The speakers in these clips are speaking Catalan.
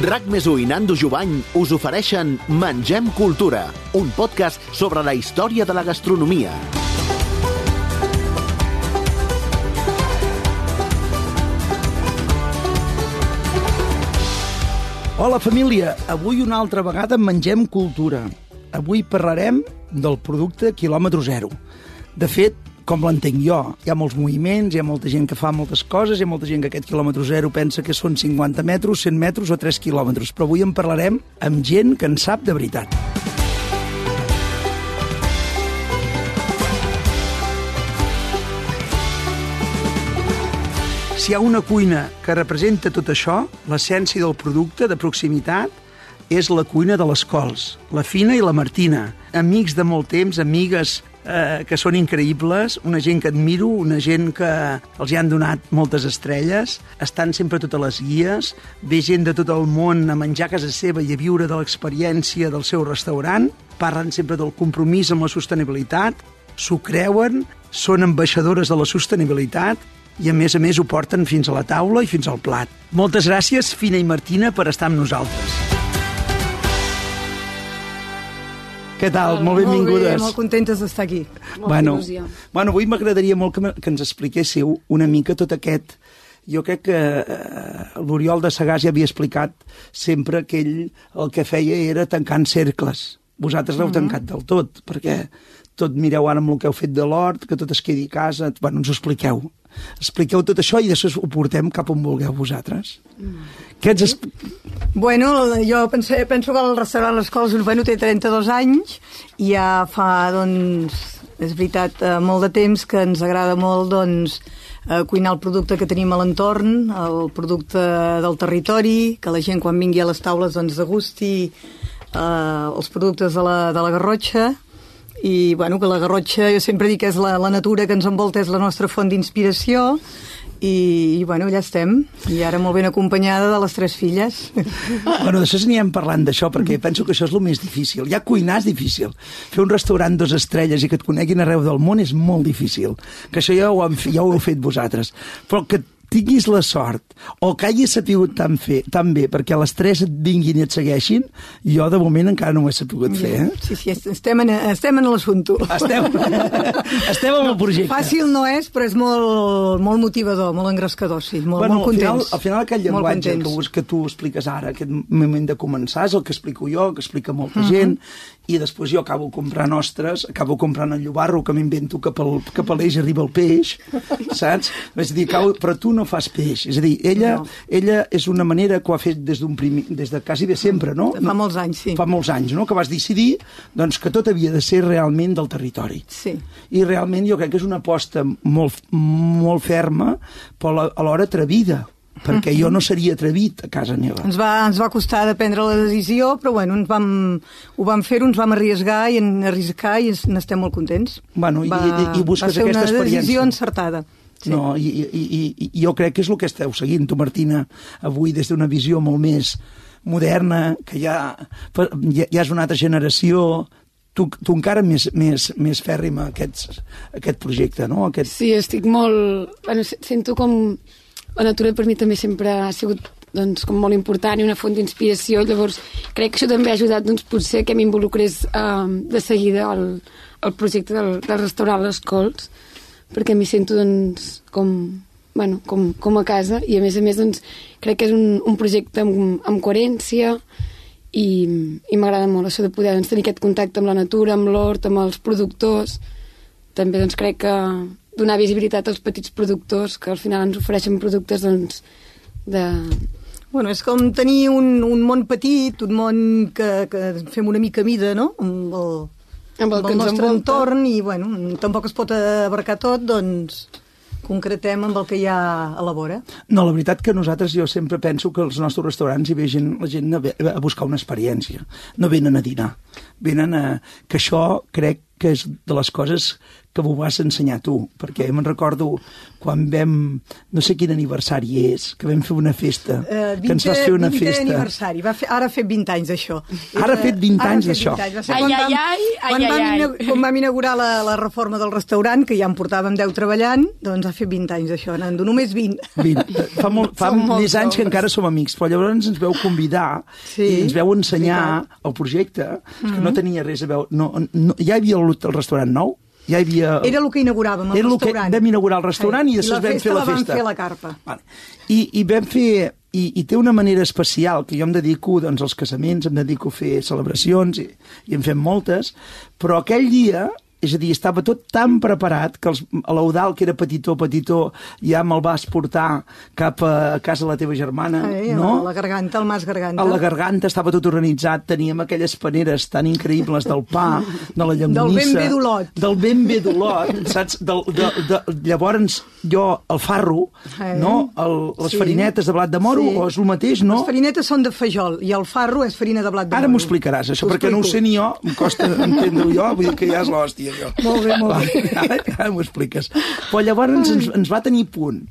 RAC més i Nando Jubany us ofereixen Mengem Cultura, un podcast sobre la història de la gastronomia. Hola família, avui una altra vegada mengem cultura. Avui parlarem del producte quilòmetre zero. De fet, com l'entenc jo, hi ha molts moviments, hi ha molta gent que fa moltes coses, hi ha molta gent que aquest quilòmetre zero pensa que són 50 metres, 100 metres o 3 quilòmetres, però avui en parlarem amb gent que en sap de veritat. Si hi ha una cuina que representa tot això, l'essència del producte de proximitat, és la cuina de les cols, la Fina i la Martina, amics de molt temps, amigues eh, que són increïbles, una gent que admiro, una gent que els hi han donat moltes estrelles, estan sempre a totes les guies, ve gent de tot el món a menjar a casa seva i a viure de l'experiència del seu restaurant, parlen sempre del compromís amb la sostenibilitat, s'ho creuen, són ambaixadores de la sostenibilitat i a més a més ho porten fins a la taula i fins al plat. Moltes gràcies, Fina i Martina, per estar amb nosaltres. Què tal? Molt benvingudes. Molt bé, molt contentes d'estar aquí. Molta bueno, il·lusió. bueno, avui m'agradaria molt que, que ens expliquéssiu una mica tot aquest... Jo crec que eh, l'Oriol de Sagàs ja havia explicat sempre que ell el que feia era tancant cercles. Vosaltres l'heu tancat del tot, perquè tot mireu ara amb el que heu fet de l'hort, que tot es quedi a casa... Bueno, ens ho expliqueu. Expliqueu tot això i després ho portem cap on vulgueu vosaltres. Què. Es... Bueno, jo pense, penso que el restaurant Les Cols bueno, té 32 anys i ja fa, doncs, és veritat, eh, molt de temps que ens agrada molt, doncs, eh, cuinar el producte que tenim a l'entorn, el producte del territori, que la gent quan vingui a les taules doncs degusti eh, els productes de la, de la Garrotxa, i bueno, que la Garrotxa jo sempre dic que és la, la natura que ens envolta, és la nostra font d'inspiració i, i bueno, ja estem i ara molt ben acompanyada de les tres filles Bueno, després anirem parlant d'això, perquè penso que això és el més difícil. Ja cuinar és difícil. Fer un restaurant dos estrelles i que et coneguin arreu del món és molt difícil. Que això ja ho, fe- ja ho heu fet vosaltres. Però que tinguis la sort o que hagis sapigut tan, fer, tan bé perquè les tres et vinguin i et segueixin, jo de moment encara no ho he sapigut fer. Eh? sí, sí, estem en, estem en l'assumpte Estem, estem amb el projecte. fàcil no és, però és molt, molt motivador molt engrescador, sí, molt, bueno, molt al final, contents al final aquest llenguatge que, contents. que tu expliques ara, aquest moment de començar, és el que explico jo, que explica molta Mhm. gent, i després jo acabo comprant ostres, acabo comprant el llobarro que m'invento que pel, que per l'eix arriba el peix, saps? És a dir, acabo, però tu no fas peix. És a dir, ella, No. ella és una manera que ho ha fet des d'un primi, des de quasi de sempre, no? Fa molts anys, sí. Fa molts anys, no? Que vas decidir doncs, que tot havia de ser realment del territori Sí. i realment jo crec que és una aposta molt, molt ferma però alhora atrevida perquè jo no seria atrevit a casa meva Ens va, ens va costar de prendre la decisió, però bueno, ens vam, ho vam fer, ens vam arriesgar i en arriscar i ens- n'estem molt contents. Bueno, i- va, i- i busques va ser aquesta una decisió experiència. encertada. Sí. no, i, i, i, i jo crec que és el que esteu seguint tu Martina avui des d'una visió molt més moderna que ja, ja, ja és una altra generació tu, tu encara més, més, més fèrrim a aquest, a aquest projecte no? aquest, Sí, estic molt... Bueno, se- sento com... La natura per mi també sempre ha sigut doncs, com molt important i una font d'inspiració. Llavors, crec que això també ha ajudat doncs, potser que m'involucrés eh, de seguida al, al projecte del, del restaurant Les Cols, perquè m'hi sento doncs, com, bueno, com, com a casa i a més a més doncs, crec que és un, un projecte amb, amb coherència i, i m'agrada molt això de poder doncs, tenir aquest contacte amb la natura, amb l'hort, amb els productors també doncs, crec que donar visibilitat als petits productors que al final ens ofereixen productes doncs, de... Bueno, és com tenir un, un món petit, un món que, que fem una mica mida, no?, amb el, Amb el que ens nostre envolta. entorn i, bueno, tampoc es pot abarcar tot, doncs concretem amb el que hi ha a la vora. No, la veritat que nosaltres jo sempre penso que als nostres restaurants hi ve gent, la gent a buscar una experiència. No venen a dinar. Venen a... que això crec que és de les coses que m'ho vas ensenyar tu, perquè me'n recordo quan vam, no sé quin aniversari és, que vam fer una festa, Eh, que ens vas fer una 20è festa. aniversari. Va fer, ara ha fet 20 anys, això. Ara ha fet 20 Ara ha anys, fet això. 20 anys. Va ser Ai, quan ai, vam- ai, ai, quan ai, vam ai. Quan vam inaugurar la, la reforma del restaurant, que ja en portàvem 10 treballant, doncs ha fet 20 anys, això, Nando. Només 20. 20. Fa, molt, fa Som més anys que encara som amics, però llavors ens veu convidar Sí, i ens veu ensenyar veritat. el projecte, que no tenia res a veure... No, no, ja hi havia el, el restaurant nou, ja hi havia... Era el que inauguràvem, el Era el que restaurant. vam inaugurar el restaurant i després la vam festa fer la vam festa. fer a la carpa. Vale. I, I vam fer... I, I té una manera especial, que jo em dedico doncs, als casaments, em dedico a fer celebracions, i, i en fem moltes, però aquell dia, és a dir, estava tot tan preparat que l'Eudal, que era petitó, petitó, ja me'l vas portar cap a casa de la teva germana, Eh, no? A la garganta, el mas garganta. A la garganta estava tot organitzat, teníem aquelles paneres tan increïbles del pa, de la llonganissa... Del ben bé d'Olot. Del ben bé d'Olot, saps? Del, de, de, llavors, jo, el farro, Eh. no? El, les Sí. farinetes de blat de moro, Sí. o és el mateix, no? Les farinetes són de fajol i el farro és farina de blat de Ara moro. m'ho explicaràs, això, perquè no ho sé ni jo, em costa entendre-ho jo, vull dir que ja és l'hòstia, això. Molt bé, molt bé. Ara, ara m'ho expliques. Però llavors ens, ens va tenir punt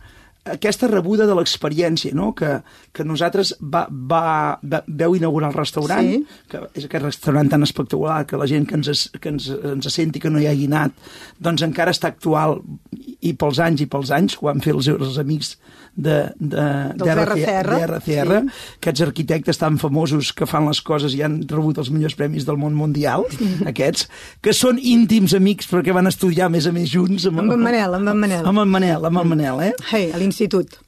aquesta rebuda de l'experiència, no? que, que nosaltres va, va, va, veu inaugurar el restaurant, Sí. que és aquest restaurant tan espectacular que la gent que ens, que ens, ens senti que no hi hagi anat, doncs encara està actual i pels anys i pels anys, ho van fer els, els amics de, de, Dels RCR, RCR sí. aquests arquitectes tan famosos que fan les coses i han rebut els millors premis del món mundial, aquests, que són íntims amics perquè van estudiar a més a més junts. Amb en Manel, amb en Manel. Amb en Manel, amb en Manel, eh? Hey, a l'institut.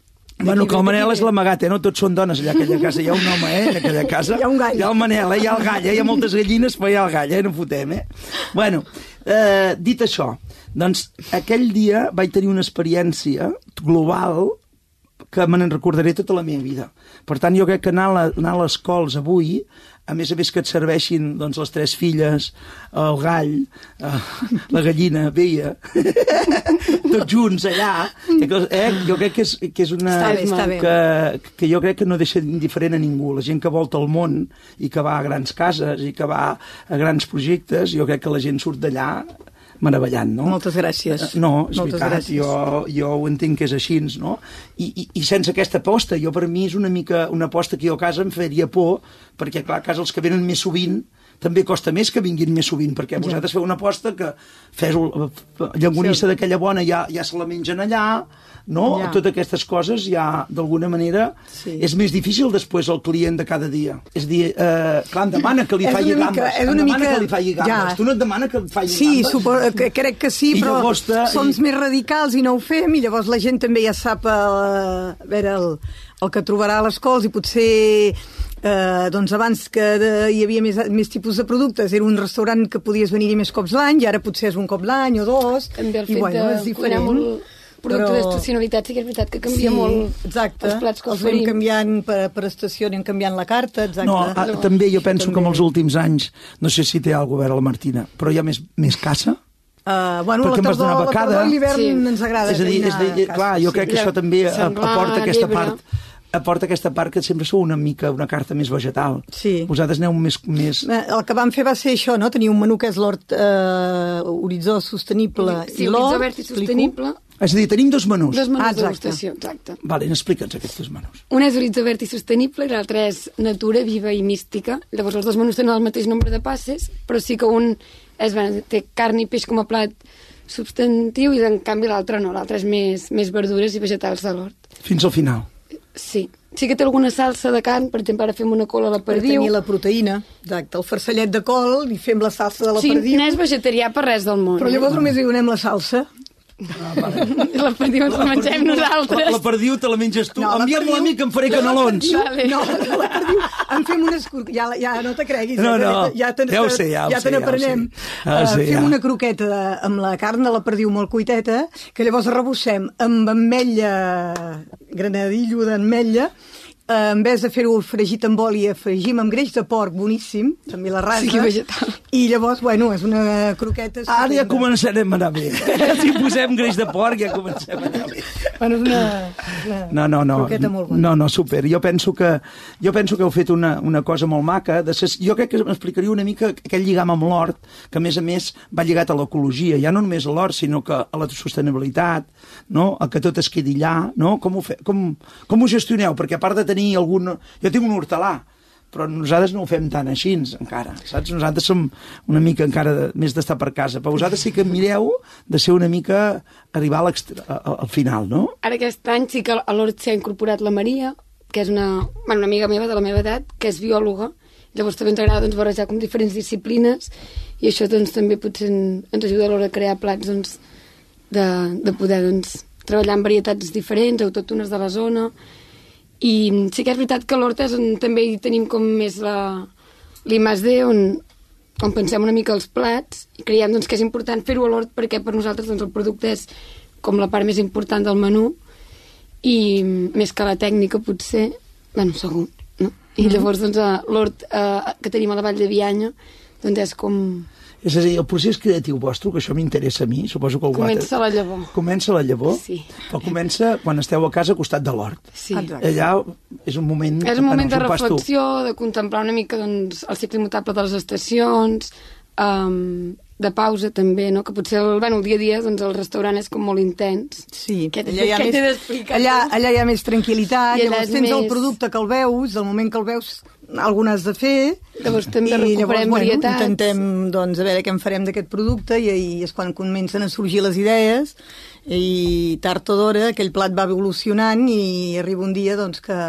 Bueno, que el Manel és l'amagat, eh? No tots són dones allà a aquella casa. Hi ha un home, eh? En aquella casa. Hi ha un gall. Hi ha el Manel, eh? Hi ha el gall, eh? Hi ha moltes gallines, però hi ha el gall, eh? No fotem, eh? Bueno, eh, dit això, doncs aquell dia vaig tenir una experiència global que me n'en recordaré tota la meva vida. Per tant, jo crec que anar a, anar a les cols avui, a més a més que et serveixin doncs, les tres filles, el gall, eh, la gallina, veia, tots junts allà, eh, jo crec que és, que és una... Està bé, està bé. Que, que jo crec que no deixa indiferent a ningú. La gent que volta el món i que va a grans cases i que va a grans projectes, jo crec que la gent surt d'allà meravellant, no? Moltes gràcies. Eh, No, és Moltes veritat, gràcies. jo, jo ho entenc que és així, no? I, i, I sense aquesta aposta, jo per mi és una mica una aposta que jo a casa em faria por, perquè clar, a casa els que venen més sovint també costa més que vinguin més sovint, perquè vosaltres feu una aposta que fes llangonissa Sí. d'aquella bona ja, ja se la mengen allà, no? Ja. Totes aquestes coses ja, d'alguna manera, Sí. és més difícil després el client de cada dia. És a dir, eh, clar, em demana que li És faci una mica- gambes, és una mica- que li faci gambes. ja. Tu no et demana que et faci Sí, gambes? suposo, que, crec que sí, I però llavors te- som i- més radicals i no ho fem, i llavors la gent també ja sap eh, a veure, el, el que trobarà a les cols i potser eh, doncs abans que de, hi havia més, més tipus de productes era un restaurant que podies venir-hi més cops l'any i ara potser és un cop l'any o dos També el i fet bueno, és diferent molt producte però- d'estacionalitat, sí que és veritat que canvia molt exacte. els plats que els oferim. canviant per, per estació, anem canviant la carta, exacte. No, a, també jo penso que en També. els últims anys, no sé si té alguna cosa a veure la Martina, però hi ha més, més caça? Uh, bueno, Perquè la tardor, la tardor i l'hivern Sí. ens agrada. és a dir, és, tenir dir, clar, jo sí. crec que Sí. això també Senglar, aporta aquesta llebre. part aporta aquesta part que sempre sou una mica una carta més vegetal. Sí. Vosaltres aneu més... més... Eh, El que vam fer va ser això, no? Tenir un menú que és l'hort eh, horitzó sostenible Sí, i l'hort. verd i explico. sostenible. És a dir, tenim dos menús. Dos menús Ah, exacte. degustació, exacte. Vale, explica'ns aquests dos menús. Un és horitzó verd i sostenible i l'altre és natura, viva i mística. Llavors els dos menús tenen el mateix nombre de passes, però sí que un és, bé, té carn i peix com a plat substantiu i en canvi l'altre no, l'altre és més, més verdures i vegetals de l'hort. Fins al final. Sí. Sí que té alguna salsa de carn, per exemple, ara fem una cola a la Per perdiu. tenir la proteïna, exacte, el farcellet de col i fem la salsa de la Sí, perdiu. no és vegetarià per res del món. Però llavors només hi donem la salsa. La perdiu ens la mengem nosaltres. La, la perdiu te la menges tu. No, la Envia'm-la a perdiu- mi que em faré canelons. Vale. No, la perdiu en fem unes... Ja, ja no te creguis. No, ja, no, ja, te, ja ho sé, ja ho ja sé, te ja ho n'aprenem. Ja Eh, sé, fem ja. una croqueta de, amb la carn de la perdiu molt cuiteta, que llavors arrebossem amb ametlla, granadillo d'ametlla, eh, en vez de fer-ho fregit amb oli, afegim amb greix de porc, boníssim, també la rasa. Sí, vegetal. I llavors, bueno, és una croqueta... Ara ja començarem a anar bé. Si posem greix de porc ja comencem a anar bé. Bueno, és una, una No, no, no. croqueta molt bona. No, no, super. Jo penso que, jo penso que heu fet una, una cosa molt maca. De ses, jo crec que m'explicaria una mica aquell lligam amb l'hort, que a més a més va lligat a l'ecologia, ja no només a l'hort, sinó que a la sostenibilitat, no? a que tot es quedi allà, no? Com ho, fe, com, com ho gestioneu? Perquè a part de tenir algun... Jo tinc un hortelà, però nosaltres no ho fem tan així encara, saps? Nosaltres som una mica encara de, més d'estar per casa, però vosaltres sí que mireu de ser una mica arribar a a- al final, no? Ara aquest any sí que a l'hort s'ha incorporat la Maria, que és una, bueno, una amiga meva de la meva edat, que és biòloga, llavors també ens agrada doncs, barrejar com diferents disciplines i això doncs, també potser en- ens ajuda a l'hora de crear plats doncs, de, de poder doncs, treballar amb varietats diferents, autòctones de la zona i sí que és veritat que a l'hort és on també hi tenim com més l'I+D on, on pensem una mica els plats i creiem doncs, que és important fer-ho a l'hort perquè per nosaltres doncs, el producte és com la part més important del menú i més que la tècnica potser, bueno, segur, no? I llavors doncs l'hort eh, que tenim a la Vall de Bianya doncs és com... És a dir, el procés creatiu vostre, que això m'interessa a mi, suposo que el Comença la llavor. Comença la llavor, Sí. però comença quan esteu a casa al costat de l'hort. Sí. Exacte. Allà és un moment... És un moment de reflexió, de contemplar una mica doncs, el cicle immutable de les estacions, um, de pausa també, no? que potser el, bueno, el dia a dia doncs, el restaurant és com molt intens. Sí, Què, allà hi ha més, t'he d'explicar? allà, allà hi ha més tranquil·litat, I allà llavors tens el més- producte que el veus, del moment que el veus alguna has de fer, Llavors també i llavors, bueno, varietats. intentem doncs, a veure què en farem d'aquest producte i, i és quan comencen a sorgir les idees i tard o d'hora aquell plat va evolucionant i arriba un dia doncs, que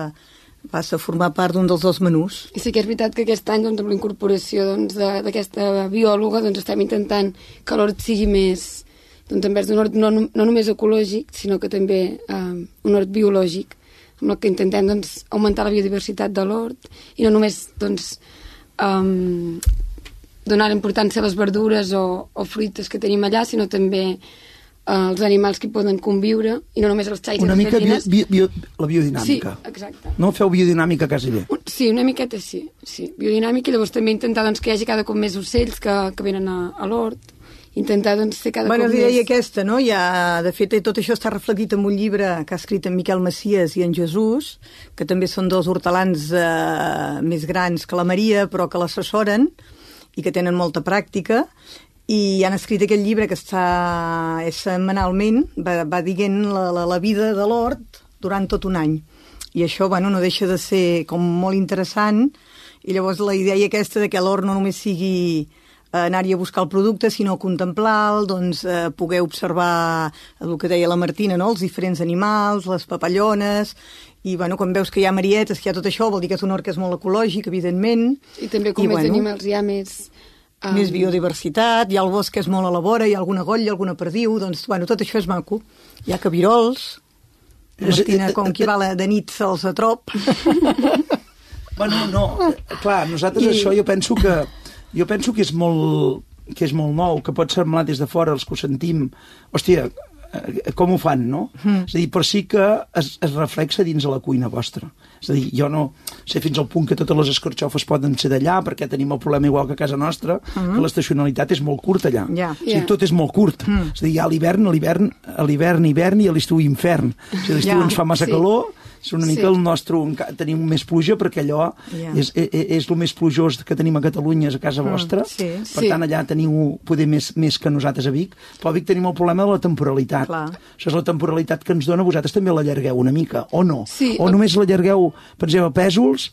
passa a formar part d'un dels dos menús. I sí que és veritat que aquest any, doncs, amb la incorporació doncs, d'aquesta biòloga, doncs, estem intentant que l'hort sigui més, doncs, envers d'un hort no, no només ecològic, sinó que també eh, un hort biològic, amb el que intentem doncs, augmentar la biodiversitat de l'hort i no només doncs, um, donar importància a les verdures o, o fruites que tenim allà, sinó també eh, els animals que poden conviure, i no només els xais i Una les mica gallines. bio, bio, la biodinàmica. Sí, exacte. No feu biodinàmica quasi bé. Sí, una miqueta sí, sí. Biodinàmica i llavors també intentar doncs, que hi hagi cada cop més ocells que, que venen a, a l'hort, intentar doncs, fer cada Bueno, cop és la idea més... aquesta, no? Ja, de fet, tot això està reflectit en un llibre que ha escrit en Miquel Macias i en Jesús, que també són dos hortelans eh, més grans que la Maria, però que l'assessoren i que tenen molta pràctica, i han escrit aquest llibre que està és setmanalment, va, va dient la, la, la vida de l'hort durant tot un any. I això, bueno, no deixa de ser com molt interessant, i llavors la idea aquesta de que l'hort no només sigui eh, anar-hi a buscar el producte, sinó contemplar-lo, doncs, eh, poder observar el que deia la Martina, no? els diferents animals, les papallones, i bueno, quan veus que hi ha marietes, que hi ha tot això, vol dir que és un hort que és molt ecològic, evidentment. I també com I, més bueno, animals hi ha més... um, Més biodiversitat, hi ha el bosc que és molt a la vora, hi ha alguna golla, alguna perdiu, doncs, bueno, tot això és maco. Hi ha cabirols, Martina, com qui va la- de nit se'ls atrop. Bueno, no, eh, clar, nosaltres I... això jo penso que jo penso que és molt que és molt nou, que pot semblar des de fora els que ho sentim, hòstia, eh, com ho fan, no? Mm. És a dir, però sí que es, es reflexa dins de la cuina vostra. És a dir, jo no sé fins al punt que totes les escorxofes poden ser d'allà, perquè tenim el problema igual que a casa nostra, mm. que l'estacionalitat és molt curta allà. Ja. O sigui, Ja. tot és molt curt. Mm. És a dir, hi ha l'hivern, l'hivern, a l'hivern, hivern i a l'estiu infern. O sigui, a l'estiu Ja. ens fa massa Sí. calor, és una mica Sí. el nostre... Tenim més pluja perquè allò Ja. és, és, és el més plujós que tenim a Catalunya, és a casa vostra. sí. Per Sí. tant, allà teniu poder més, més que nosaltres a Vic. Però a Vic tenim el problema de la temporalitat. Clar. Això és la temporalitat que ens dona, vosaltres també l'allargueu una mica, o no? Sí. O només l'allargueu, per exemple, a pèsols,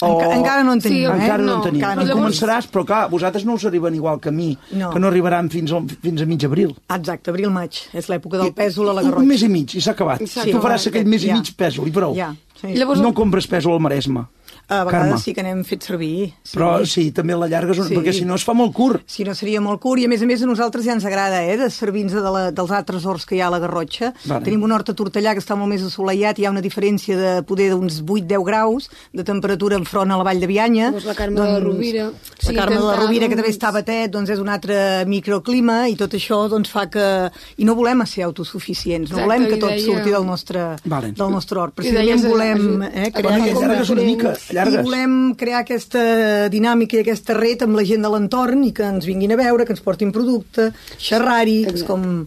o... Enca encara no en tenim, Sí, eh? Encara no, No, en tenim. encara No, no en començaràs, però clar, vosaltres no us arriben igual que a mi, No. que no arribaran fins, al, fins a mig abril. Exacte, abril-maig, és l'època del pèsol a la Garrotxa. Un mes i mig, i s'ha acabat. I s'ha tu faràs aquell mes i Ja. mig pèsol, i prou. Ja, sí. I llavors- No compres pèsol al Maresme. A vegades Carme. sí que n'hem fet servir. Sí. Però sí, també l'allargues, Sí. sí. perquè si no es fa molt curt. Si no seria molt curt, i a més a més a nosaltres ja ens agrada, eh, de servir-nos de la, dels altres horts que hi ha a la Garrotxa. Vale. Tenim un hort a Tortellà que està molt més assolellat, hi ha una diferència de poder d'uns 8-10 graus de temperatura enfront a la Vall de Bianya. Llavors la Carme de la Rovira. La Sí, Carme de la intentar, Rovira, que també doncs- està a Batet, doncs és un altre microclima, i tot això doncs, fa que... I no volem ser autosuficients, no Exacte, volem que tot deia- surti del nostre, Vale. del nostre hort. Precisament volem eh, crear aquesta- allargues una mica, i allargues. volem crear aquesta dinàmica i aquesta red amb la gent de l'entorn i que ens vinguin a veure, que ens portin producte, xerrar-hi, que és com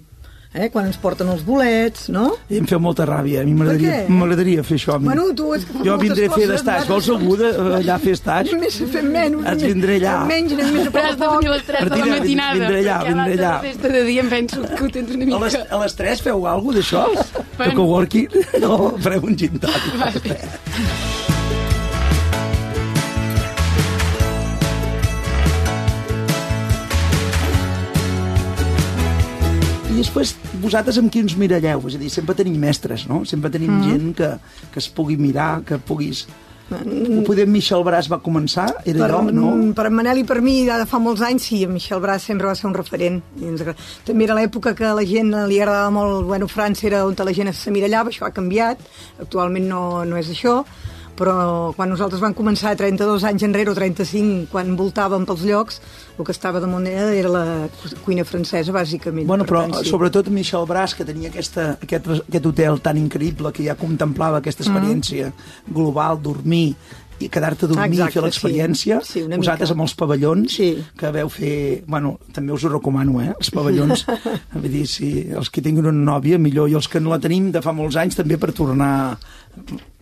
eh? quan ens porten els bolets, no? I em feu molta ràbia. A mi m'agradaria fer això. A mi. Bueno, tu és que jo vindré a fer d'estaix. nosaltres Vols algú de, allà a fer estaix? Més fem menys. Et vindré allà. Menys, anem més a poc a de venir a poc. les 3 de la matinada. vindré allà, perquè vindré allà. La resta de dia em penso que ho tens una A mica... les, a les 3 feu alguna d'això? De coworking? No, farem un gin tònic. Vale. I després, vosaltres amb qui uns miralleu? És a dir, sempre tenim mestres, no? Sempre tenim mm. gent que, que es pugui mirar, que puguis... Mm. Poder Michel Bràs va començar, era Per, allò, no? per en Manel i per mi, de fa molts anys, sí, en Michel Bràs sempre va ser un referent. I ens. També era l'època que a la gent li agradava molt, bueno, França era on la gent s'emirallava, això ha canviat, actualment no, no és això, però quan nosaltres vam començar 32 anys enrere o 35, quan voltàvem pels llocs, el que estava damunt era, era la cuina francesa, bàsicament. Bueno, Per però tant, sí. sobretot Michel Bràs, que tenia aquesta, aquest, aquest hotel tan increïble que ja contemplava aquesta experiència global, dormir i quedar-te a dormir Mm. Exacte, i fer l'experiència. sí. Sí, Vosaltres mica. amb els pavellons, Sí. que veu fer... Bueno, també us ho recomano, eh? Els pavellons. Vull dir, si els que tinguin una nòvia, millor. I els que no la tenim de fa molts anys, també per tornar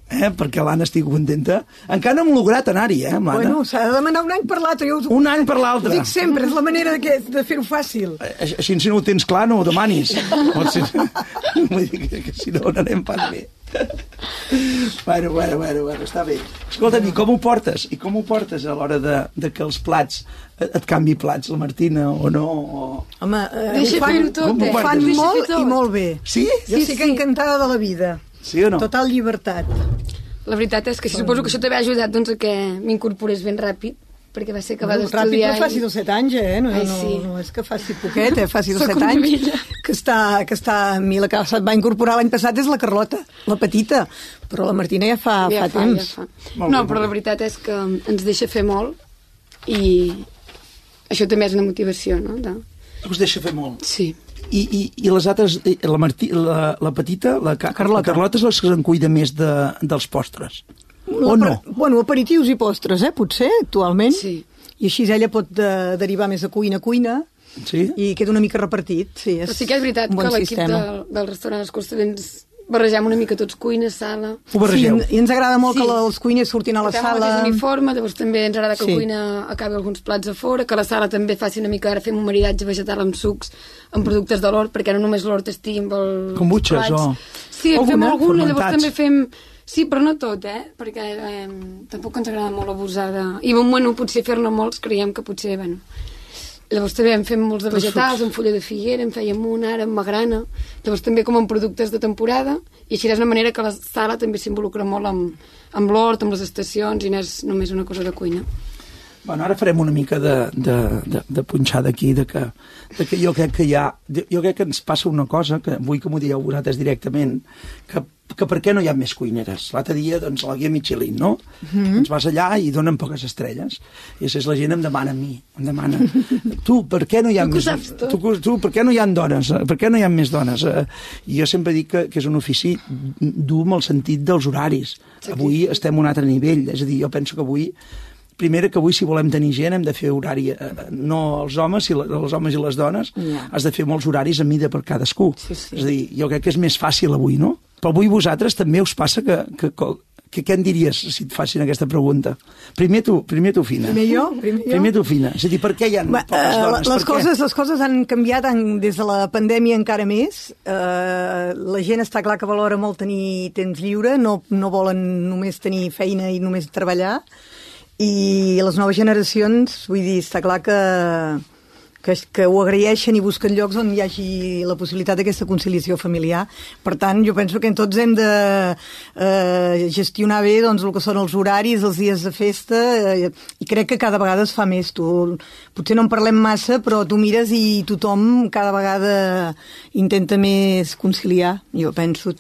eh? perquè l'Anna estigui contenta. Encara no hem lograt anar-hi, eh, amb l'Anna? Bueno, s'ha de demanar un any per l'altre. Jo us ho Un any per l'altre. dic sempre, és la manera de, que- de fer-ho fàcil. Així, així si no ho tens clar, no ho demanis. Si, vull dir que, que si no, no anem pas bé. Bueno, bueno, bueno, bueno, està bé. Escolta'm, i com ho portes? I com ho portes a l'hora de, de que els plats et, et canvi plats, la Martina, o no? O... Home, eh, Deixa ho fan, tot, ho eh? fan Deixa fer molt i molt bé. Sí? Jo Sí, sí, sí. que encantada de la vida. Sí o no? Total llibertat. La veritat és que sí, suposo que això t'ha ajudat doncs, a que m'incorporés ben ràpid, perquè va ser acabar Bueno, ràpid, d'estudiar... però faci dels 7 anys, eh? No, Ai, no, sí. no és que faci poquet, eh? Faci dels Sóc 7 una anys. vella. Que està, que està... A mi la que se't va incorporar l'any passat és la Carlota, la petita. Però la Martina ja fa, ja fa, fa, temps. Ja fa. Molt No, bé, però la veritat és que ens deixa fer molt i això també és una motivació, no? De... Us deixa fer molt. Sí. I, i, i les altres, la, Martí, la, la petita, la, Ca- Carlota. la Carlota és la que se'n cuida més de, dels postres. O no? per- Bueno, aperitius i postres, eh? Potser, actualment. Sí. I així ella pot de, derivar més de cuina a cuina Sí? i queda una mica repartit. Sí, és Però sí que és veritat que l'equip sistema. del, del restaurant Els Costalents barregem una mica tots cuina, sala... Ho barregeu? Sí, i ens agrada molt Sí. que la- els cuiners surtin a la el sala. mateix uniforme, llavors també ens agrada que Sí. la cuina acabi alguns plats a fora, que la sala també faci una mica, ara fem un maridatge vegetal amb sucs, amb productes de l'hort, perquè no només l'hort estigui amb els Kombuches, plats. o- Sí, en fem Alguna? llavors també fem... Sí, però no tot, eh? Perquè eh, tampoc ens agrada molt abusar de... I un menú, potser fer-ne molts, creiem que potser, bueno... Llavors també en fem molts de vegetals, amb fulla de figuera, en fèiem un ara amb magrana, llavors també com amb productes de temporada, i així és una manera que la sala també s'involucra molt amb, amb l'hort, amb les estacions, i no és només una cosa de cuina. Bueno, ara farem una mica de, de, de, de punxada aquí, de que, de que jo crec que hi ha... Jo crec que ens passa una cosa, que vull que m'ho dieu vosaltres directament, que, que per què no hi ha més cuineres? L'altre dia, doncs, la guia Michelin, no? Mm. -hmm. Ens vas allà i donen poques estrelles. I després la gent em demana a mi, em demana, tu, per què no hi ha Tu més... Tu, tu, per què no hi ha dones? Per què no hi ha més dones? Eh, I jo sempre dic que, que és un ofici dur amb el sentit dels horaris. Avui estem a un altre nivell, és a dir, jo penso que avui primera que avui si volem tenir gent hem de fer horari eh, no els homes, si els homes i les dones Ja. has de fer molts horaris a mida per cadascú Sí, sí. és a dir, jo crec que és més fàcil avui no? Però avui vosaltres també us passa que, que, que, que què en diries si et facin aquesta pregunta? Primer tu, primer tu Fina. Primer jo, primer jo. Primer tu Fina. És a dir, per què hi ha Va, poques eh, dones? les, Per què? coses, les coses han canviat en, des de la pandèmia encara més. Eh, la gent està clar que valora molt tenir temps lliure, no, no volen només tenir feina i només treballar. I les noves generacions, vull dir, està clar que, que, que ho agraeixen i busquen llocs on hi hagi la possibilitat d'aquesta conciliació familiar. Per tant, jo penso que tots hem de eh, gestionar bé doncs, el que són els horaris, els dies de festa, eh, i crec que cada vegada es fa més. Tu, potser no en parlem massa, però tu mires i tothom cada vegada intenta més conciliar, jo penso.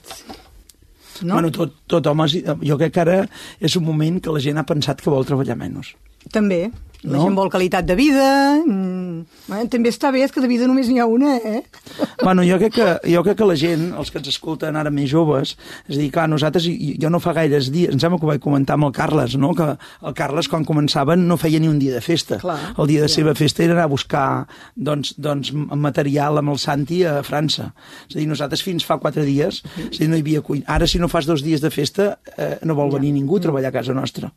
No? Bueno, tot, tot home, jo crec que ara és un moment que la gent ha pensat que vol treballar menys. També. La No? gent vol qualitat de vida... Mm, bueno, també està bé, és que de vida només n'hi ha una, eh? Bueno, jo crec, que, jo crec que la gent, els que ens escolten ara més joves, és a dir, clar, nosaltres, jo no fa gaires dies, em sembla que ho vaig comentar amb el Carles, no? que el Carles, quan començaven, no feia ni un dia de festa. Clar, el dia de seva festa era anar a buscar doncs, doncs, material amb el Santi a França. És a dir, nosaltres fins fa quatre dies, és a dir, no hi havia cuina. Ara, si no fas dos dies de festa, eh, no vol venir ningú a treballar a casa nostra.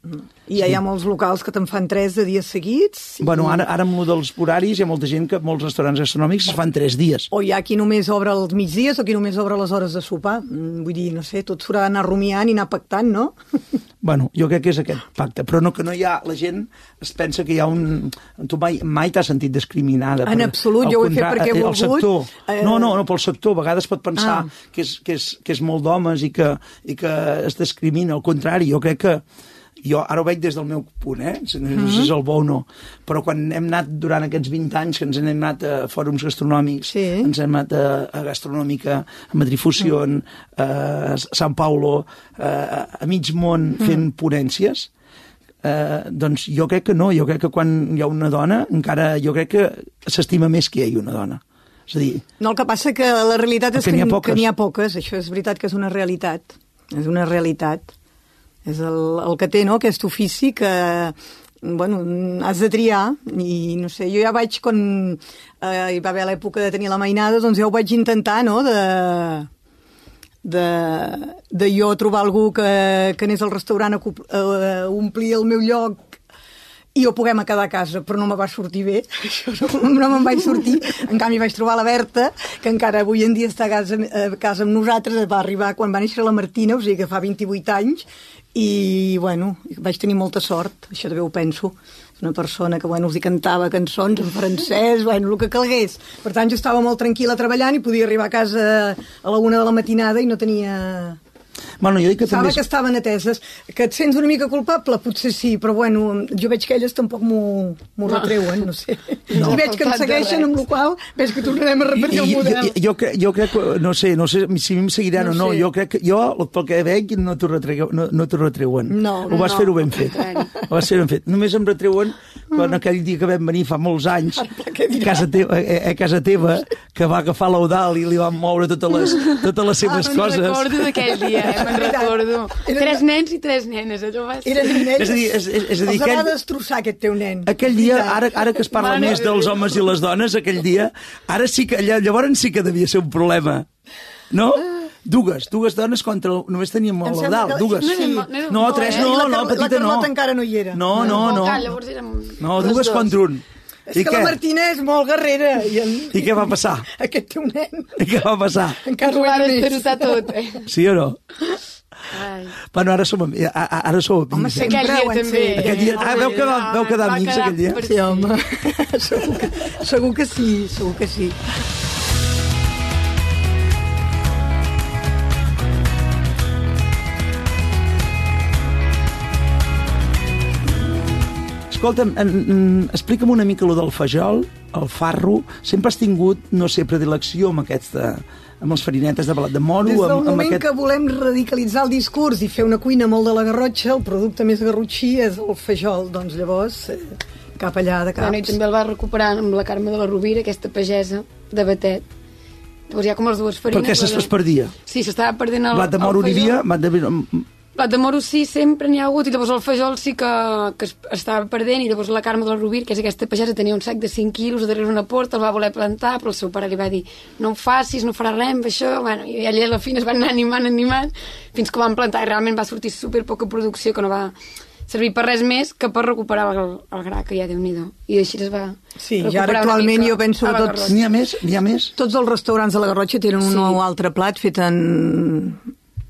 I ja hi ha molts locals que te'n fan tres de dies seguits. i- Bueno, ara, ara amb lo dels horaris hi ha molta gent que molts restaurants gastronòmics es fan tres dies. O hi ha qui només obre els migdies o qui només obre les hores de sopar. Mm, Vull dir, no sé, tot s'haurà d'anar rumiant i anar pactant, no? Bueno, jo crec que és aquest pacte, però no que no hi ha... La gent es pensa que hi ha un... Tu mai, mai t'has sentit discriminada. En absolut, al jo ho he fet perquè he el volgut. sector. Eh, No, no, no, pel sector. A vegades pot pensar Ah. que, és, que, és, que és molt d'homes i, que, i que es discrimina. Al contrari, jo crec que jo ara ho veig des del meu punt, eh? No si és el bo o no, però quan hem anat durant aquests 20 anys que ens hem anat a fòrums gastronòmics, Sí. ens hem anat a, a Gastronòmica, a Madrifusion, a Sant Paulo, a, a mig món fent ponències, eh, doncs jo crec que no, jo crec que quan hi ha una dona, encara jo crec que s'estima més que hi hagi una dona. És a dir, No, el que passa que la realitat és Que que, n'hi ha poques. ha poques. Això és veritat que és una realitat. És una realitat. És el, el que té, no?, aquest ofici que bueno, has de triar i no sé, jo ja vaig quan eh, hi va haver l'època de tenir la mainada doncs ja ho vaig intentar, no?, de, de, de jo trobar algú que, que anés al restaurant a, cup- a omplir el meu lloc i ho puguem a quedar a casa, però no me va sortir bé, això no, no me'n vaig sortir. En canvi vaig trobar la Berta, que encara avui en dia està a casa, a casa amb nosaltres, va arribar quan va néixer la Martina, o sigui que fa 28 anys, i bueno, vaig tenir molta sort, això també ho penso. Una persona que bueno, els cantava cançons en francès, bueno, el que calgués. Per tant, jo estava molt tranquil·la treballant i podia arribar a casa a la una de la matinada i no tenia bueno, jo dic que Pensava també... que estaven ateses. Que et sents una mica culpable? Potser sí, però bueno, jo veig que elles tampoc m'ho m'ho retreuen, no sé. No. I veig que em segueixen, res. amb la qual ves que tornarem a repetir el I- i- model. Jo, jo, cre- jo crec que, no sé, no sé si em seguiran No o no, sé. jo crec que, jo, pel que veig, no t'ho retreu, no, no t'ho retreuen. No, Ho vas no, fer-ho ben fet. Ho vas fer ben fet. Només em retreuen quan aquell dia que vam venir fa molts anys a casa, teva, a, a casa teva, que va agafar l'Eudal i li van moure totes les, totes les seves Me'n coses. recordo d'aquell dia, eh? Me'n recordo. Era- Tres nens i tres nenes, allò va ser... Eren nens, És a dir, és- és- és a dir, els va aquell- destrossar aquest teu nen. Aquell dia, ara, ara que es parla Mare més de dels homes i les dones, aquell dia, ara sí que, lla- llavors sí que devia ser un problema. No? Dues, dues dones contra... el- Només teníem sembla Eudal, que- dues. No no No, molt, tres no, la no, la petita no. Carlota encara no hi era. No, no, no. Cal, llavors érem... No, Les dues contra un. És I que què? la Martina és molt guerrera. I, en... I què va passar? Aquest teu nen I què va passar? encara ho Ho va era més. desperotar tot, eh? Sí o no? Ai. Bueno, ara som, ami- a- a- ara som Home, amics. eh? sempre Aquell dia ho hem també. fet. Aquell dia- ah, veu quedar- veu quedar amics aquell dia? Sí, home. segur, que, segur que sí, segur que sí. Escolta'm, en, en, explica'm una mica lo del fajol, el farro. Sempre has tingut, no sé, predilecció amb aquesta, amb els farinetes de blat de moro, Des del amb, amb moment aquest... que volem radicalitzar el discurs i fer una cuina molt de la garrotxa, el producte més garrotxí és el fajol. Doncs llavors, eh, cap allà de caps. Bueno, I també el va recuperar amb la Carme de la Rovira, aquesta pagesa de Batet. Llavors hi ha com les dues farines. Perquè es perdia. Sí, s'estava perdent el, Blat de moro n'hi fajol. havia, blat de... Blat de moro sí, sempre n'hi ha hagut, i llavors el fajol sí que, que es estava perdent, i llavors la Carme de la Rovira, que és aquesta pagesa, tenia un sac de 5 quilos darrere una porta, el va voler plantar, però el seu pare li va dir no ho facis, no farà res amb això, bueno, i allà a la fi es van anar animant, animant, fins que ho van plantar, i realment va sortir super poca producció, que no va servir per res més que per recuperar el, el gra, que ja déu nhi I així es va Sí, i ara actualment jo penso a que tots-. N'hi ha més? N'hi ha més? Tots els restaurants de la Garrotxa tenen un Sí. nou altre plat fet en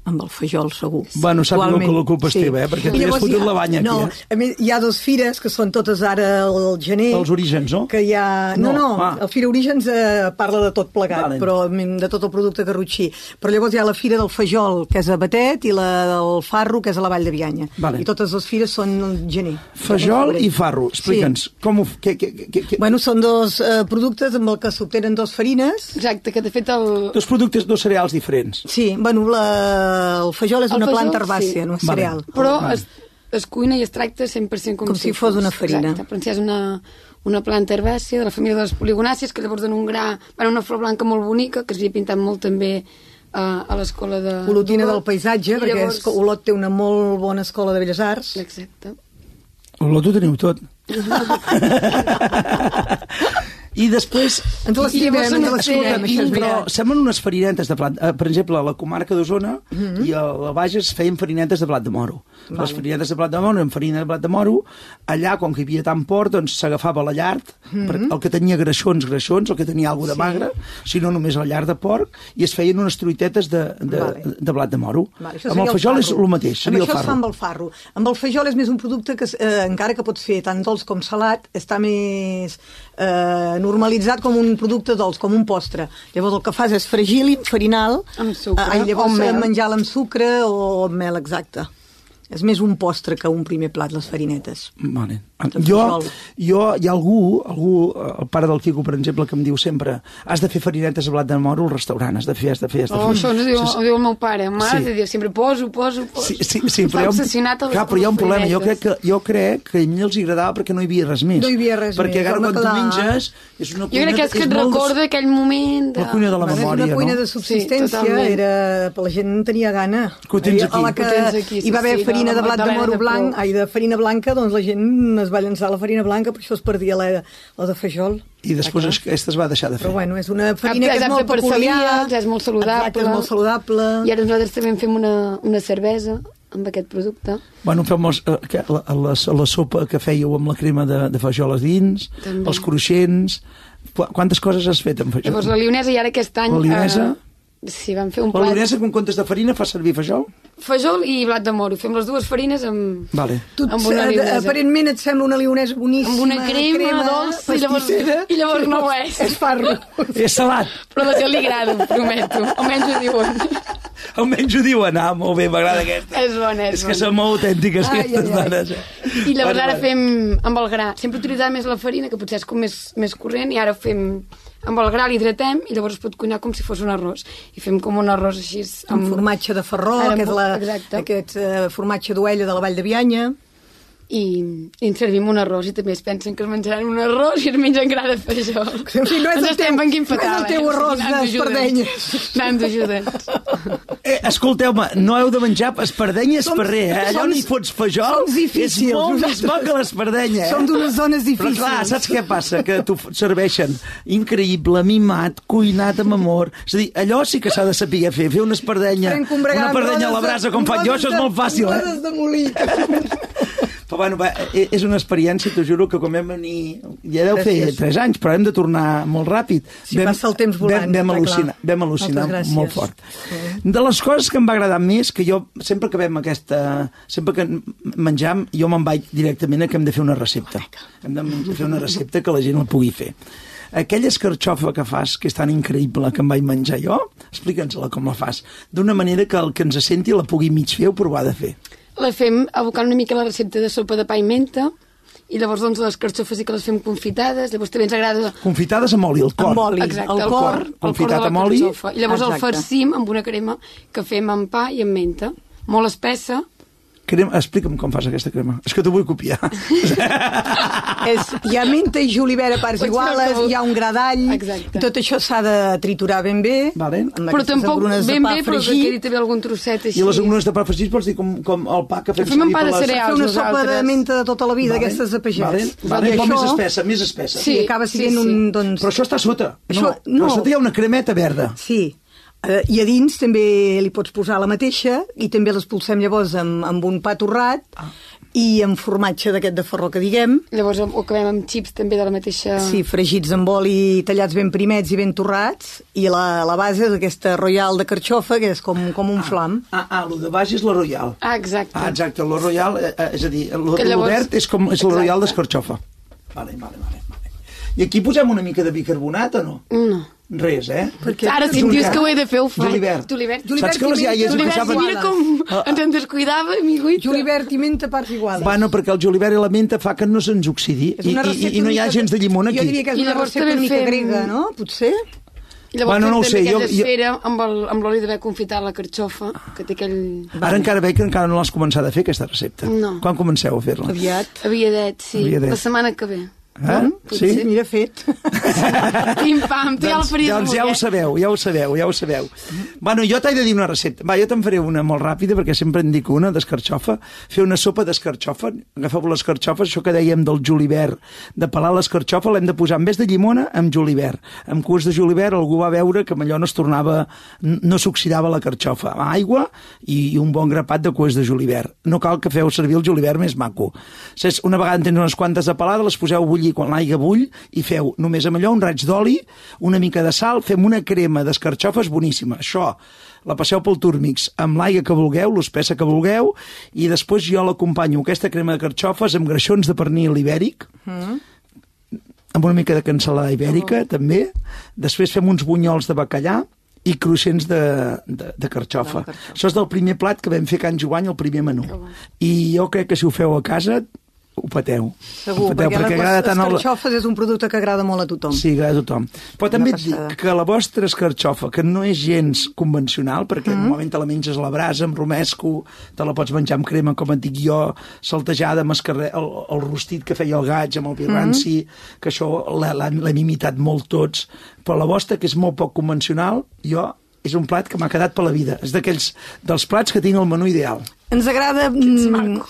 amb el fajol, segur. Bueno, sap Actualment, que la culpa és teva, eh? Perquè t'hi has fotut ha- la banya aquí, no, eh? a més, hi ha dos fires que són totes ara al gener. Els orígens, no? Que hi ha... No, No, no, ah. el Fira Orígens eh, parla de tot plegat, Vale. però de tot el producte garrotxí. Però llavors hi ha la Fira del Fajol, que és a Batet, i la del Farro, que és a la Vall de Bianya. Vale. I totes les fires són al gener. Fajol i farro. Sí. Explica'ns. Com ho... Què, què, què, què... Bueno, són dos eh, productes amb el que s'obtenen dos farines. Exacte, que de fet el... Dos productes, dos cereals diferents. Sí, bueno, la, el fajol és El una fajol, planta herbàcia, sí. no és Vale. cereal. Però Vale. es, es cuina i es tracta 100% com, Com si fos una farina. Exacte, però si és una, una planta herbàcia de la família de les poligonàcies, que llavors dona un gra, bueno, una flor blanca molt bonica, que es havia pintat molt també uh, a l'escola de... Olotina del paisatge, I perquè llavors- llavors... Olot té una molt bona escola de Belles Arts. Exacte. Olot ho teniu tot. I després... Ens les tirem, ens les això però semblen unes farinetes de plat. Eh, per exemple, a la comarca d'Osona Mhm. i a la Bages feien farinetes de blat de moro. Les farinetes de blat de moro eren farina de blat de moro. Allà, com que hi havia tant port, doncs s'agafava la llard, Mhm. per- el que tenia greixons, greixons, el que tenia alguna de magre, si no només la llar de porc, i es feien unes truitetes de, de, Vale. de blat de moro. Vale, això amb el seria fajol és farro. el mateix, amb el això es fa farro. amb el farro. Amb el fajol és més un producte que, eh, encara que pots fer tant dolç com salat, està més eh, normalitzat com un producte dolç, com un postre. Llavors el que fas és fregir-li, farinal, Amb sucre, eh, llavors menjar-la amb sucre o amb mel, exacte. És més un postre que un primer plat, les farinetes. Vale. Jo, jo, hi ha algú, algú, eh, el pare del Quico, per exemple, que em diu sempre has de fer farinetes de blat de moro al restaurant, has de fer, has de fer, has de fer. Oh, això ens diu, Sí, sí. ho diu el meu pare. Ma, Sí. diu sempre poso, poso, poso. Sí, sí, sí, però hi ha clar, però hi ha un problema. Jo crec, que, jo crec que a ell els agradava perquè no hi havia res més. No hi havia res perquè més, ara home, quan tu menges és una Jo crec que és que et de- recorda aquell moment de... La cuina de la memòria, és una cuina no? de subsistència, Sí, totalment. era... la gent en tenia gana. Que ho tens aquí. A la que Ho tens aquí, sí, hi va haver sí, farina de blat de moro de blanc, ai, de farina blanca, doncs la gent es va llançar la farina blanca, per això es perdia la, la de fajol. I després es- aquesta es va deixar de fer. Però bueno, és una farina que és molt peculiar. és molt saludable. Exacte, és molt saludable. I ara nosaltres també en fem una, una cervesa amb aquest producte. Bueno, fem els, eh, la, la, la sopa que fèieu amb la crema de, de fajol a dins, També. els cruixents... Qu- Quantes coses has fet amb fajol? Llavors la lionesa i ara aquest any... La lionesa? Eh, sí, vam fer un La plat... lionesa, quan comptes de farina, fa servir fajol? Fajol i blat de moro. Fem les dues farines amb, Vale. Tu, amb una eh, lionesa. aparentment et sembla una lionesa boníssima. Amb una crema, dolça, i llavors- i llavors no ho és. És farro. És salat. Però a la gent li agrada, prometo. Almenys ho diuen. Almenys ho diuen, ah, molt bé, m'agrada aquesta. És bona, és És que bona. són molt autèntiques, Ai, aquestes ai, ai. dones. eh? I llavors Vale, ara vale. fem amb el gra. Sempre utilitzàvem més la farina, que potser és com més, més corrent, i ara fem amb el gra l'hidratem i llavors es pot cuinar com si fos un arròs. I fem com un arròs així... Amb formatge de ferró, Ara, que és la, exacte. aquest eh, formatge d'ovella de la Vall de Bianya. I, i ens servim un arròs i també es pensen que es menjaran un arròs i es mengen gra de. En fi, no és Ens el estem teu- no és el teu eh? O arròs sigui, d'espardenyes. Anant ajudants. Eh, escolteu-me, no heu de menjar espardenya i Som- esparrer, eh? Allò som- ni fots difícils, és molt més bo que l'espardenya, eh? Som d'unes zones Però difícils. clar, saps què passa? Que t'ho serveixen increïble, mimat, cuinat amb amor. És a dir, allò sí que s'ha de saber fer, fer una espardenya, una espardenya a la brasa com faig jo, això és molt fàcil, eh? de molí. Però bueno, va, eh, és una experiència, t'ho juro, que quan vam venir... Ja deu fer Gràcies. 3 anys, però hem de tornar molt ràpid. Sí, passa el temps volant, Vam, vam al·lucinar, clar. vam al·lucinar molt fort. De les coses que em va agradar més, que jo, sempre que vam aquesta... Sempre que menjam, jo me'n vaig directament a que hem de fer una recepta. Hem de fer una recepta que la gent la pugui fer. Aquella escarxofa que fas, que és tan increïble que em vaig menjar jo, explica'ns-la com la fas. D'una manera que el que ens senti la pugui mig fer o provar de fer. La fem abocant una mica la recepta de sopa de pa i menta, i llavors doncs les carxofes sí que les fem confitades, llavors també ens agrada Confitades amb oli, el cor. Amb oli. Exacte, el el, cor, cor, el cor confitat de la amb oli. carxofa. I llavors Exacte. el farcim amb una crema que fem amb pa i amb menta, molt espessa, Crema, explica'm com fas aquesta crema. És que t'ho vull copiar. És, hi ha menta i julivert a parts iguales, hi ha un gra d'all, Exacte. i tot això s'ha de triturar ben bé, Vale. però tampoc de ben bé, però que quedi també algun trosset així. I les engrunes de pa fregit vols dir com, com el pa que fem, Fem servir pa per de les- cereals. Una sopa de nosaltres. menta de tota la vida, aquestes de pagès. Vale, vale, I això- més espessa, més espessa. Sí, Sí, acaba sí, sent sí. un... Doncs, Però això està a sota. Això- no, no. Però sota hi ha una cremeta verda. Sí. Eh, I a dins també li pots posar la mateixa i també l'espolsem llavors amb, amb un pa torrat Ah. i amb formatge d'aquest de ferró que diguem. Llavors ho acabem amb xips també de la mateixa... Sí, fregits amb oli, tallats ben primets i ben torrats, i la, la base és aquesta royal de carxofa, que és com, com un flam. Ah, ah, el de baix és la Royal. Ah, exacte. Ah, exacte, la Royal, eh, eh, és a dir, el llavors- verd és com és la. Royal d'escarxofa. Vale, vale, vale, vale. I aquí posem una mica de bicarbonat o no? No. Res, eh? Perquè Ara, si em dius que ho he de fer, ho faig. Julivert. Julivert. Saps que les iaies Julivert, posaven... mira com Ah. ens en descuidava, amiguita. Julivert i menta a parts iguals. Bueno, perquè el julivert i la menta fa que no se'ns oxidi i, i, i no hi ha gens de llimona aquí. Jo diria que és una recepta una mica fem- grega, no? Potser? I llavors Bueno, no ho fem sé, jo- jo- esfera amb el- amb l'oli d'haver confitat la carxofa, que té aquell... Ara encara veig que encara no l'has començat a fer, aquesta recepta. No. Quan comenceu a fer-la? Aviat. Aviadet, sí. Aviadet. La setmana que ve. Eh? potser. Sí? Mira, fet. Pim, pam, té el doncs, fris. doncs ja ho sabeu, ja ho sabeu, ja ho sabeu. Bueno, jo t'he de dir una recepta. Va, jo te'n faré una molt ràpida, perquè sempre en dic una, d'escarxofa. Fer una sopa d'escarxofa. Agafeu les carxofes, això que dèiem del julivert, de pelar l'escarxofa, l'hem de posar en vez de llimona, amb julivert. Amb curs de julivert algú va veure que amb allò no es tornava, no s'oxidava la carxofa. Amb aigua i, i un bon grapat de cues de julivert. No cal que feu servir el julivert més maco. Una vegada en tens unes quantes de pelada, les poseu bullir quan l'aigua bull i feu només amb allò un raig d'oli, una mica de sal, fem una crema d'escarxofes boníssima. Això la passeu pel turmix amb l'aigua que vulgueu, l'espessa que vulgueu, i després jo l'acompanyo, aquesta crema de carxofes, amb greixons de pernil ibèric, amb una mica de cansalada ibèrica, també. Després fem uns bunyols de bacallà i cruixents de, de, de carxofa. Això és del primer plat que vam fer a Can Joany, el primer menú. I jo crec que si ho feu a casa, ho pateu. Segur, ho pateu, perquè, perquè les agrada tant el... escarxofes és un producte que agrada molt a tothom. Sí, agrada a tothom. Però també et dic que la vostra escarxofa, que no és gens convencional, perquè mm. normalment te la menges a la brasa, amb romesco, te la pots menjar amb crema, com et dic jo, saltejada amb escarre... el, el rostit que feia el gaig, amb el pirranci, mm. que això l'he- l'hem imitat molt tots, però la vostra, que és molt poc convencional, jo és un plat que m'ha quedat per la vida. És d'aquells dels plats que tinc al menú ideal. Ens agrada mm,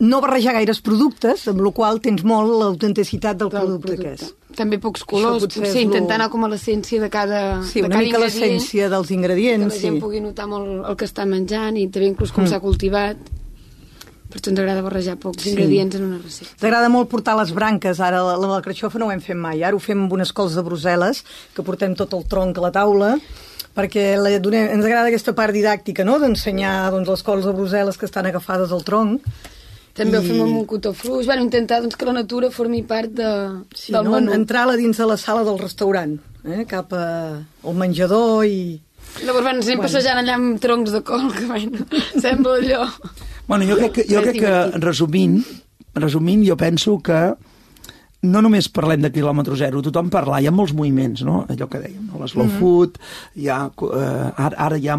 no barrejar gaires productes, amb la qual tens molt l'autenticitat del, del producte, que és. També pocs colors, potser potser intentar anar com a l'essència de cada Sí, de una cada mica l'essència dels que ingredients. la gent Sí. pugui notar molt el que està menjant i també inclús com s'ha cultivat. Per això ens agrada barrejar pocs Sí. ingredients en una recepta. Ens agrada molt portar les branques, ara la, la, la carxofa no ho hem fet mai, ara ho fem amb unes cols de Brussel·les, que portem tot el tronc a la taula, perquè la, donem, ens agrada aquesta part didàctica, no?, d'ensenyar doncs, les cols de Brussel·les que estan agafades al tronc. També I- ho fem amb un cotó fluix, bueno, intentar doncs, que la natura formi part de, Sí, del no? menú. Entrar-la dins de la sala del restaurant, eh? cap a, al menjador i... Llavors bueno, ens anem passejant allà amb troncs de col, que bueno, sembla allò... Bueno, jo crec que, jo crec que resumint, resumint, jo penso que no només parlem de quilòmetre zero, tothom parla, hi ha molts moviments, no? allò que dèiem, no? l'eslow mm -hmm. food, hi ha, eh, ara, ara ja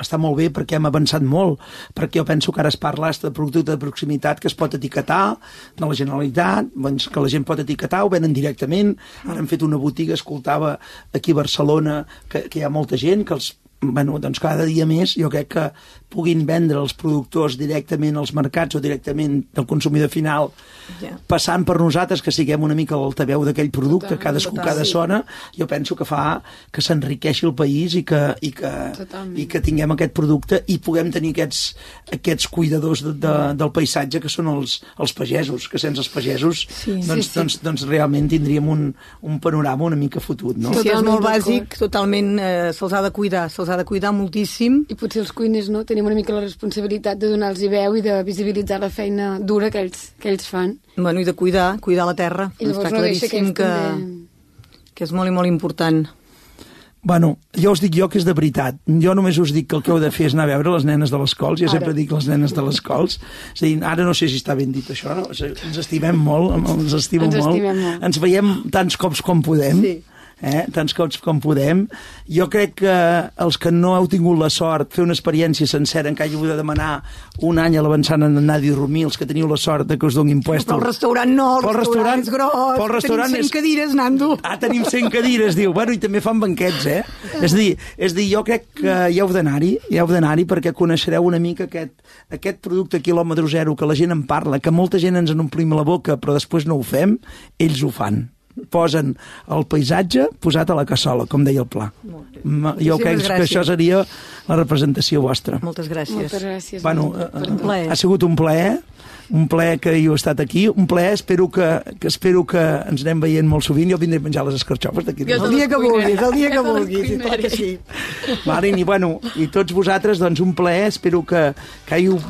està molt bé perquè hem avançat molt, perquè jo penso que ara es parla de producte de proximitat que es pot etiquetar de la Generalitat, doncs, que la gent pot etiquetar, ho venen directament, ara hem fet una botiga, escoltava aquí a Barcelona que, que hi ha molta gent que els bueno, doncs cada dia més jo crec que puguin vendre els productors directament als mercats o directament del consumidor final Ja. passant per nosaltres que siguem una mica l'altaveu d'aquell producte, Total, cadascú total, cada sí. zona, jo penso que fa que s'enriqueixi el país i que, i, que, Totalment. i que tinguem aquest producte i puguem tenir aquests, aquests cuidadors de, de, del paisatge que són els, els pagesos, que sense els pagesos Sí. doncs, Sí, sí. Doncs, doncs realment tindríem un, un panorama una mica fotut, no? Sí, sí, és Totalment molt bàsic, totalment eh, se'ls ha de cuidar, se'ls ha de cuidar moltíssim. I potser els cuiners no tenim una mica la responsabilitat de donar-los veu i de visibilitzar la feina dura que ells, que ells fan. Bueno, i de cuidar, cuidar la terra. I llavors Està no deixa que que, també... que és molt i molt important. Bueno, jo us dic jo que és de veritat. Jo només us dic que el que heu de fer és anar a veure les nenes de les cols. Jo Ara. sempre dic les nenes de les cols. És a dir, ara no sé si està ben dit això, no? Ens estimem molt, ens estimem Ens molt. estimem molt. Ens veiem tants cops com podem. Sí. Eh? tants cops com podem. Jo crec que els que no heu tingut la sort fer una experiència sencera en què hagut de demanar un any a l'avançant en Nadi Romí, els que teniu la sort de que us donin puestos. Però el restaurant no, el el restaurant, restaurant- és gros. però el restaurant Tenim 100 és- cadires, Nando. Ah, tenim 100 cadires, diu. Bueno, i també fan banquets, eh? És a dir, és a dir jo crec que hi heu d'anar-hi, hi heu d'anar-hi perquè coneixereu una mica aquest, aquest producte quilòmetre zero que la gent en parla, que molta gent ens en omplim la boca però després no ho fem, ells ho fan posen el paisatge posat a la cassola, com deia el pla. Jo crec que gràcies. això seria la representació vostra. Moltes gràcies. Moltes gràcies. Bueno, per eh, tot. plaer. ha sigut un plaer, un plaer que jo he estat aquí, un plaer, espero que, que espero que ens anem veient molt sovint, jo vindré a menjar les escarxofes d'aquí. El dia que vulguis, el dia que vulguis, i clar que sí. Marin, i, bueno, i tots vosaltres, doncs un plaer, espero que, que hàgiu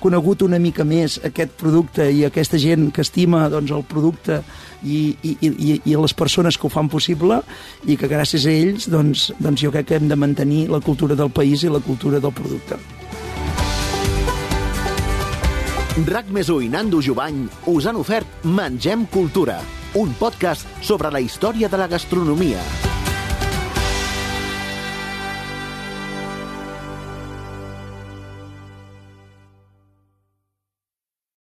conegut una mica més aquest producte i aquesta gent que estima doncs, el producte i, i, i, i les persones que ho fan possible i que gràcies a ells doncs, doncs jo crec que hem de mantenir la cultura del país i la cultura del producte. RAC més i Nando Jovany us han ofert Mengem Cultura, un podcast sobre la història de la gastronomia.